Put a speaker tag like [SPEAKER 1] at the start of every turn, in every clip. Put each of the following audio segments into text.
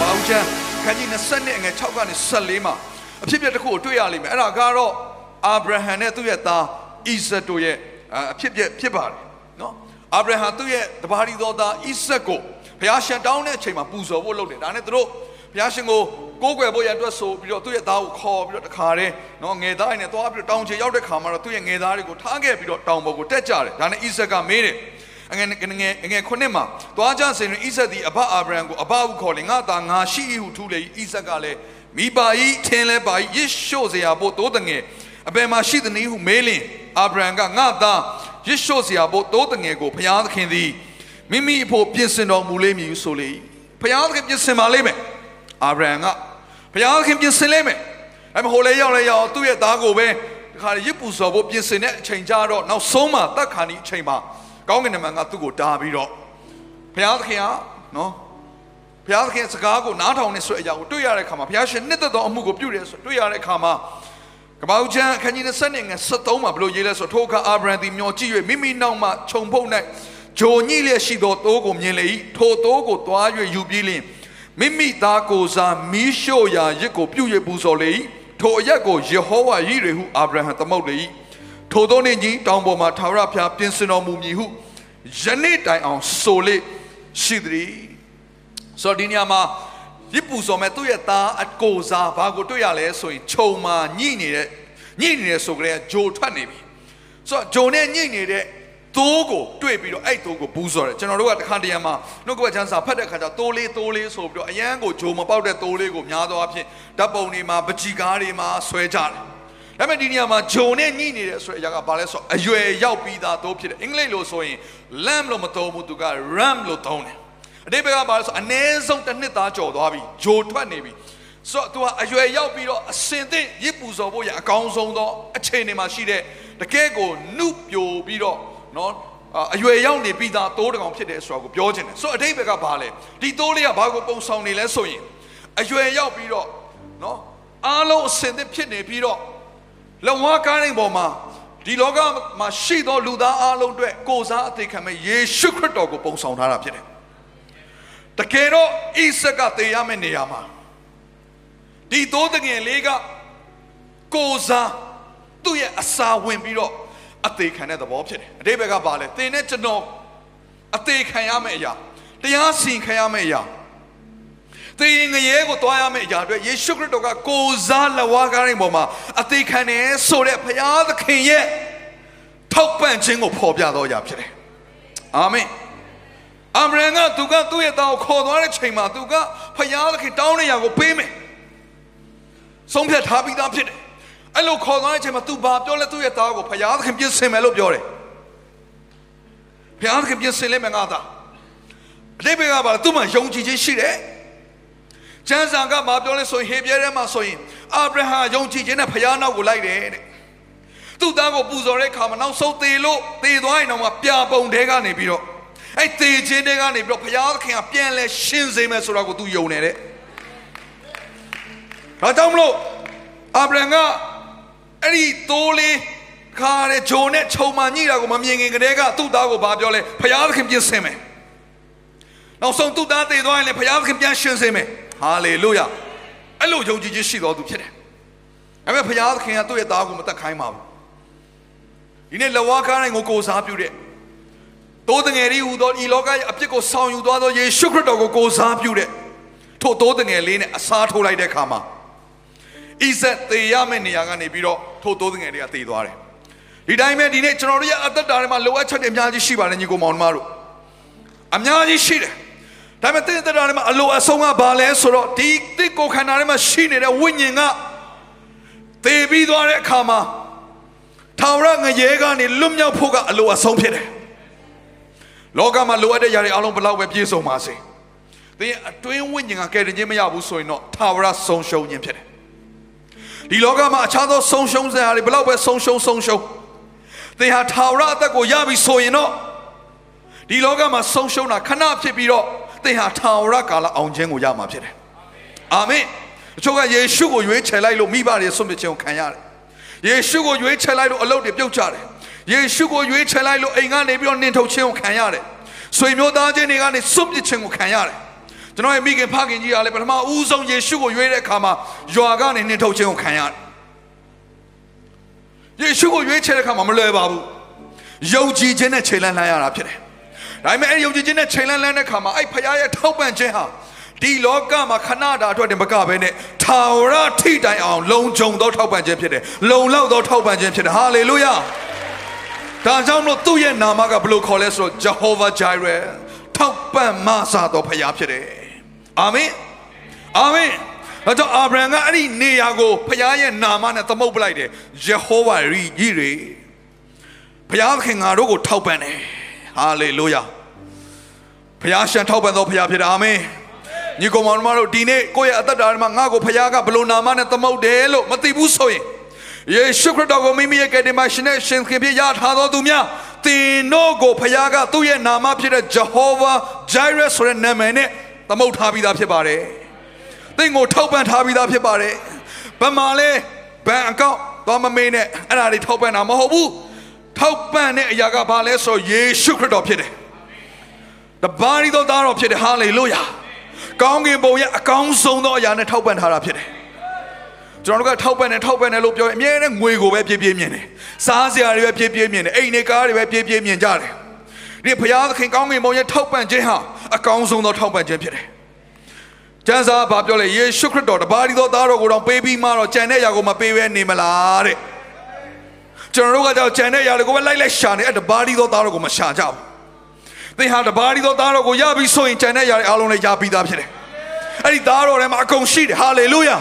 [SPEAKER 1] ဘောင်ချမ်းခန်းကြီး20နဲ့ငယ်6ကနေ14မှာအဖြစ်အပျက်တစ်ခုကိုတွေ့ရလိမ့်မယ်။အဲ့ဒါကတော့အာဗြဟံနဲ့သူ့ရဲ့သားဣဇက်တို့ရဲ့အဖြစ်အပျက်ဖြစ်ပါတယ်နော်။အာဗြဟံသူ့ရဲ့တပါးရီတော်သားဣဇက်ကိုဘုရားရှင်တောင်းတဲ့အချိန်မှာပူဇော်ဖို့လုပ်တယ်။ဒါနဲ့သူတို့ဘုရားရှင်ကိုကိုးကွယ်ဖို့ရန်အတွက်ဆိုပြီးတော့သူ့ရဲ့သားကိုခေါ်ပြီးတော့တခါတည်းနော်ငယ်သားနဲ့သွားပြီးတော့တောင်းချေရောက်တဲ့ခါမှာတော့သူ့ရဲ့ငယ်သားတွေကိုထားခဲ့ပြီးတော့တောင်ပေါ်ကိုတက်ကြတယ်။ဒါနဲ့ဣဇက်ကမေးတယ်။ အငယ်ငယ်ငယ်ခုနှစ်မှာသွားကြစဉ်တွင်ဣဇက်သည်အဘအာဗြဟံကိုအဘဟုခေါ်လေငါသားငါရှိ၏ဟုထူလေ၏ဣဇက်ကလည်းမိပါ၏ထင်းလဲပါ၏ယေရှုစရာဖို့သိုးတငယ်အဘယ်မှာရှိသနည်းဟုမေးလင်အာဗြဟံကငါသားယေရှုစရာဖို့သိုးတငယ်ကိုဘုရားသခင်သည်မိမိအဖို့ပြင်ဆင်တော်မူလိမ့်မည်ဟုဆိုလေ၏ဘုရားသခင်ပြင်ဆင်ပါလိမ့်မယ်အာဗြဟံကဘုရားသခင်ပြင်ဆင်လိမ့်မယ်အဲ့မဟိုလဲရောက်လဲရောက်သူ့ရဲ့သားကိုပဲဒီခါရစ်ပူစော်ဖို့ပြင်ဆင်တဲ့အချိန်ကြတော့နောက်ဆုံးမှတတ်ခါနီအချိန်မှာ ကောင်းကင်နမန်ကသူ့ကိုတားပြီးတော့ဘုရားသခင်ကနော်ဘုရားသခင်စကားကိုနားထောင်နေဆိုတဲ့အရာကိုတွေ့ရတဲ့အခါမှာဘုရားရှင်နှစ်သက်သောအမှုကိုပြုတယ်ဆိုတွေ့ရတဲ့အခါမှာကပောက်ချမ်းအခန်းကြီး20နဲ့ငယ်73မှာဘလို့ရေးလဲဆိုထိုအခါအာဗြဟံသည်မျောကြည့်၍မိမိနောက်မှခြုံဖုတ်၌ဂျိုညိလျက်ရှိသောတိုးကိုမြင်လေ၏ထိုတိုးကိုသွား၍ယူပြီးလျင်မိမိသားကိုယ်စားမီးရှို့ရာရစ်ကိုပြုတ်ရပူဇော်လေ၏ထိုအရက်ကိုယေဟောဝါရည်တွေဟုအာဗြဟံသမုတ်လေ၏ ထိုသောနေ့ကြီးတောင်ပေါ်မှာထာဝရဘုရားပြင်ဆင်တော်မူမည်ဟုယနေ့တိုင်အောင်ဆိုလေရှိသည်ဆိုတော့ဒီနေရာမှာရစ်ပူစော်မဲ့သူ့ရဲ့သားအကိုစားဘာကိုတွေ့ရလဲဆိုရင်ခြုံမှာညှိနေတဲ့ညှိနေတဲ့ဆိုကြတဲ့ဂျိုထွက်နေပြီဆိုတော့ဂျိုနဲ့ညှိနေတဲ့သိုးကိုတွေ့ပြီးတော့အဲ့သိုးကိုဘူးစော်တယ်ကျွန်တော်တို့ကတခါတရံမှာနှုတ်ကပတ်ချမ်းစာဖတ်တဲ့ခါကျသိုးလေးသိုးလေးဆိုပြီးတော့အရန်ကိုဂျိုမပေါက်တဲ့သိုးလေးကိုများသောအားဖြင့်ဓာတ်ပုံတွေမှာပကြီကားတွေမှာဆွဲကြတယ် ဒါပေမဲ့ဒီနေရာမှာဂျုံနဲ့ညှိနေတယ်ဆိုတဲ့အရာကဘာလဲဆိုတော့အရွယ်ရောက်ပြီးသားသို့ဖြစ်တယ်အင်္ဂလိပ်လိုဆိုရင် lamb လို့မသုံးဘူးသူက ram လို့သုံးတယ်အတိပ္ပယ်ကဘာလဲဆိုအနည်းဆုံးတစ်နှစ်သားကြော်သွားပြီဂျိုထွက်နေပြီဆိုတော့သူကအရွယ်ရောက်ပြီးတော့အစင်သင့်ရစ်ပူဇော်ဖို့ရအကောင်းဆုံးသောအချိန်တွေမှာရှိတဲ့တကယ်ကိုနှုတ်ပြိုပြီးတော့နော်အရွယ်ရောက်နေပြီးသားတိုးတကောင်ဖြစ်တယ်ဆိုတာကိုပြောချင်တယ်ဆိုတော့အတိပ္ပယ်ကဘာလဲဒီတိုးလေးကဘာကိုပုံဆောင်နေလဲဆိုရင်အရွယ်ရောက်ပြီးတော့နော်အားလုံးအစင်သင့်ဖြစ်နေပြီးတော့ လက်ဝါးကားတိုင်းပေါ်မှာဒီလောကမှာရှိသောလူသားအလုံးအတွက်ကိုစားအသေးခံမဲ့ယေရှုခရစ်တော်ကိုပုံဆောင်ထားတာဖြစ်တယ်။တကယ်တော့ဣဆက်ကသေရမယ့်နေရာမှာဒီသိုးတငယ်လေးကကိုစားသူ့ရဲ့အစာဝင်ပြီးတော့အသေးခံတဲ့သဘောဖြစ်တယ်။အတိဘက်ကပါလဲသင်နဲ့ကျွန်တော်အသေးခံရမယ့်အရာတရားစီရင်ခံရမယ့်အရာ သင်ငရဲကိုတွားရမယ့်အရာအတွက်ယေရှုခရစ်တော်ကကိုစားလဝါကားတိုင်းပေါ်မှာအသေးခံတယ်ဆိုတဲ့ဘုရားသခင်ရဲ့ထောက်ပံ့ခြင်းကိုဖော်ပြတော်ရာဖြစ်တယ်။အာမင်။အာမရန်ကသူကသူ့ရဲ့သားကိုခေါ်သွားတဲ့ချိန်မှာသူကဘုရားသခင်တောင်းတဲ့ຢာကိုပေးမယ်။ဆုံးဖြတ်ထားပြီးသားဖြစ်တယ်။အဲ့လိုခေါ်သွားတဲ့ချိန်မှာသူဘာပြောလဲသူ့ရဲ့သားကိုဘုရားသခင်ပြင်ဆင်မယ်လို့ပြောတယ်။ဘုရားသခင်ပြင်ဆင်လိမ့်မယ်ငါသား။အတိတ်ဘက်ကပါသူ့မှာယုံကြည်ခြင်းရှိတယ်။ ကျမ်းစာကဘာပြောလဲဆိုရင်ဟေပြဲထဲမှာဆိုရင်အာဗြဟံယုံကြည်ခြင်းနဲ့ဖခင်နောက်ကိုလိုက်တယ်တဲ့သူ့သားကိုပူဇော်တဲ့အခါမှာနောက်ဆုံးသေလို့သေသွားရင်တော့ပြပုံတဲကနေပြီးတော့အဲ့သေခြင်းတဲကနေပြီးတော့ဖခင်ကပြန်လဲရှင်းစေမယ်ဆိုတာကိုသူယုံနေတဲ့ဒါကြောင့်မလို့အာဗြဟံကအဲ့ဒီတိုးလေးခါတဲ့ဂျုံနဲ့ခြုံမှညိတာကိုမမြင်ခင်ကတည်းကသူ့သားကိုဘာပြောလဲဖခင်ပြင်ဆင်မယ်နောက်ဆုံးသူ့သားသေသွားရင်လည်းဖခင်ပြန်ရှင်းစေမယ် ဟာလေလုယာအဲ့လိုယုံကြည်ခြင်းရှိတော်သူဖြစ်တယ်ဒါပေမဲ့ဘုရားသခင်ကသူ့ရဲ့သားကိုမတက်ခိုင်းပါဘူးဒီနေ့လဝါကားတိုင်းကိုကိုစားပြုတဲ့တိုးတငယ်လေးဟူသောဤလောကရဲ့အပြစ်ကိုဆောင်ယူသွားသောယေရှုခရစ်တော်ကိုကိုစားပြုတဲ့ထို့တိုးတငယ်လေးနဲ့အစားထိုးလိုက်တဲ့အခါမှာဣဇက်သေရမယ့်နေရာကနေပြီးတော့ထို့တိုးတငယ်လေးကသေသွားတယ်ဒီတိုင်းပဲဒီနေ့ကျွန်တော်တို့ရဲ့အသက်တာထဲမှာလိုအပ်ချက်တွေအများကြီးရှိပါတယ်ညီကိုမောင်နှမတို့အများကြီးရှိတယ် ဒါပေမဲ့တင်းတရားထဲမှာအလိုအဆုံးကဘာလဲဆိုတော့ဒီတစ်ကိုခန္ဓာထဲမှာရှိနေတဲ့ဝိညာဉ်ကသေပြီးသွားတဲ့အခါမှာထာဝရငရဲကနေလွတ်မြောက်ဖို့ကအလိုအဆုံးဖြစ်တယ်လောကမှာလိုအပ်တဲ့ຢာတွေအလုံးဘလောက်ပဲပြည့်စုံပါစေသင်အတွင်းဝိညာဉ်ကကယ်တင်ခြင်းမရဘူးဆိုရင်တော့ထာဝရဆုံးရှုံးခြင်းဖြစ်တယ်ဒီလောကမှာအခြားသောဆုံးရှုံးစရာတွေဘလောက်ပဲဆုံးရှုံးဆုံးရှုံးသင်ဟာထာဝရအသက်ကိုရပြီဆိုရင်တော့ဒီလောကမှာဆုံးရှုံးတာခဏဖြစ်ပြီးတော့ သင်ဟာထာဝရကာလအောင်ခြင်းကိုရမှာဖြစ်တယ်အာမင်အချို့ကယေရှုကိုရွေးချယ်လိုက်လို့မိဘတွေဆွန့်ပစ်ခြင်းကိုခံရတယ်ယေရှုကိုရွေးချယ်လိုက်လို့အလုပ်တွေပြုတ်ကြတယ်ယေရှုကိုရွေးချယ်လိုက်လို့အိမ်ကနေပြီးတော့နှင်ထုတ်ခြင်းကိုခံရတယ်ဆွေမျိုးသားချင်းတွေကနေစွန့်ပစ်ခြင်းကိုခံရတယ်ကျွန်တော်ရဲ့မိခင်ဖခင်ကြီးကလည်းပထမဦးဆုံးယေရှုကိုရွေးတဲ့အခါမှာရွာကနေနှင်ထုတ်ခြင်းကိုခံရတယ်ယေရှုကိုရွေးချယ်တဲ့အခါမှာမလွယ်ပါဘူးယုံကြည်ခြင်းနဲ့ခြေလှမ်းလှမ်းရတာဖြစ်တယ် ဒါပေမဲ့အဲ့ယုံကြည်ခြင်းနဲ့ခြေလှမ်းလှမ်းတဲ့အခါမှာအဲ့ဖခင်ရဲ့ထောက်ပံ့ခြင်းဟာဒီလောကမှာခဏတာအတွက်တင်မကဘဲနဲ့ထာဝရထိတိုင်အောင်လုံခြုံသောထောက်ပံ့ခြင်းဖြစ်တယ်လုံလောက်သောထောက်ပံ့ခြင်းဖြစ်တယ်ဟာလေလုယာဒါကြောင့်မလို့သူ့ရဲ့နာမကဘယ်လိုခေါ်လဲဆိုတော့ Jehovah Jireh ထောက်ပံ့မဆာသောဖခင်ဖြစ်တယ်အာမင်အာမင်ဒါကြောင့်အာဗြဟံကအဲ့ဒီနေရာကိုဖခင်ရဲ့နာမနဲ့သမုတ်ပလိုက်တယ် Jehovah ရီကြီးတွေဖခင်ငါတို့ကိုထောက်ပံ့တယ် ဟာလေလုယာဖခင်ရှန်ထောက်ပံ့သောဖခင်ဖြစ်တယ်အာမင်ညီကောင်မောင်တို့ဒီနေ့ကိုယ့်ရဲ့အသက်တာမှာငါ့ကိုဖခင်ကဘယ်လိုနာမနဲ့သမုတ်တယ်လို့မသိဘူးဆိုရင်ယေရှုခရစ်တော်ကိုမိမိရဲ့ကယ်တင်ပါရှင်နဲ့ရှင်ခင်ဖြစ်ရထားသောသူများသင်တို့ကိုဖခင်ကသူ့ရဲ့နာမဖြစ်တဲ့ Jehovah Jireh ဆိုတဲ့နာမည်နဲ့သမုတ်ထားပြီးသားဖြစ်ပါတယ်။သင်ကိုထောက်ပံ့ထားပြီးသားဖြစ်ပါတယ်။ဘယ်မှာလဲဘန်အကောင့်သွားမမေးနဲ့အဲ့ဒါတွေထောက်ပံ့တာမဟုတ်ဘူး။ ထောက်ပံ့တဲ့အရာကဘာလဲဆိုယေရှုခရစ်တော်ဖြစ်တယ်။တပါးရီသောသားတော်ဖြစ်တယ်ဟာလေလုယာ။ကောင်းကင်ဘုံရဲ့အကောင်းဆုံးသောအရာနဲ့ထောက်ပံ့ထားတာဖြစ်တယ်။ကျွန်တော်တို့ကထောက်ပံ့တယ်ထောက်ပံ့တယ်လို့ပြောရင်အမြဲတမ်းငွေကိုပဲပြေးပြေးမြင်တယ်စားစရာတွေပဲပြေးပြေးမြင်တယ်အိမ်တွေကားတွေပဲပြေးပြေးမြင်ကြတယ်ဒီဘုရားသခင်ကောင်းကင်ဘုံရဲ့ထောက်ပံ့ခြင်းဟာအကောင်းဆုံးသောထောက်ပံ့ခြင်းဖြစ်တယ်ကျမ်းစာဘာပြောလဲယေရှုခရစ်တော်တပါးဒီသောသားတော်ကိုတော့ပေးပြီးမှတော့ကြံတဲ့ຢာကိုမပေးဘဲနေမလားတဲ့ ကျွန်တော်တို့ကကြောက်ကြံတဲ့ຢာတွေကိုပဲလိုက်လိုက်ရှာနေအဲ့တပါးဒီသောသားတော်ကိုမရှာကြဘူးသင်ဟာတပါးဒီသောသားတော်ကိုရပြီဆိုရင်ကြံတဲ့ຢာတွေအားလုံးလည်းရပြီးသားဖြစ်တယ်အဲ့ဒီသားတော်ထဲမှာအကုန်ရှိတယ်ဟာလေလုယာ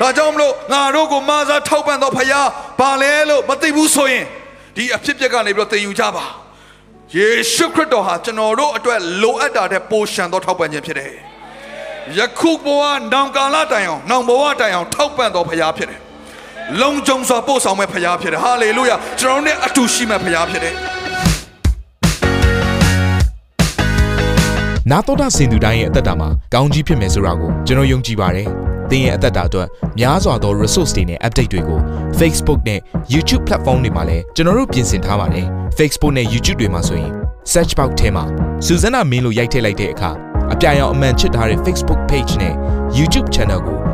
[SPEAKER 1] ဒါကြောင့်မလို့ငါတို့ကိုမာစာထောက်ပံ့တော်ဖရားဘာလဲလို့မသိဘူးဆိုရင်ဒီအဖြစ်ပြက်ကနေပြီးတော့သင်ယူကြပါယေရှုခရစ်တော်ဟာကျွန်တော်တို့အတွက်လိုအပ်တာတဲ့ပိုရှံသောထောက်ပံ့ခြင်းဖြစ်တယ်ယခုဘဝနောင်ကာလတိုင်အောင်နောင်ဘဝတိုင်အောင်ထောက်ပံ့တော်ဖရားဖြစ်တယ် လုံခြုံစွာပို့ဆောင်မဲ့ဖရားဖြစ်တယ်ဟာလေလုယာကျွန်တော်တို့နဲ့အတူရှိမဲ့ဖရားဖြစ်တယ်
[SPEAKER 2] နာတော်တာစင်သူတိုင်းရဲ့အသက်တာမှာကောင်းကြီးဖြစ်မယ်ဆိုတာကိုကျွန်တော်ယုံကြည်ပါတယ်။သင်ရဲ့အသက်တာအတွက်များစွာသော resource တွေနဲ့ update တွေကို Facebook နဲ့ YouTube platform တွေမှာလည်းကျွန်တော်တို့ပြင်ဆင်ထားပါတယ်။ Facebook နဲ့ YouTube တွေမှာဆိုရင် search box ထဲမှာစုစွမ်းနာမင်းလို့ရိုက်ထည့်လိုက်တဲ့အခါအပြအယောင်အမှန်ချစ်ထားတဲ့ Facebook page နဲ့ YouTube channel ကို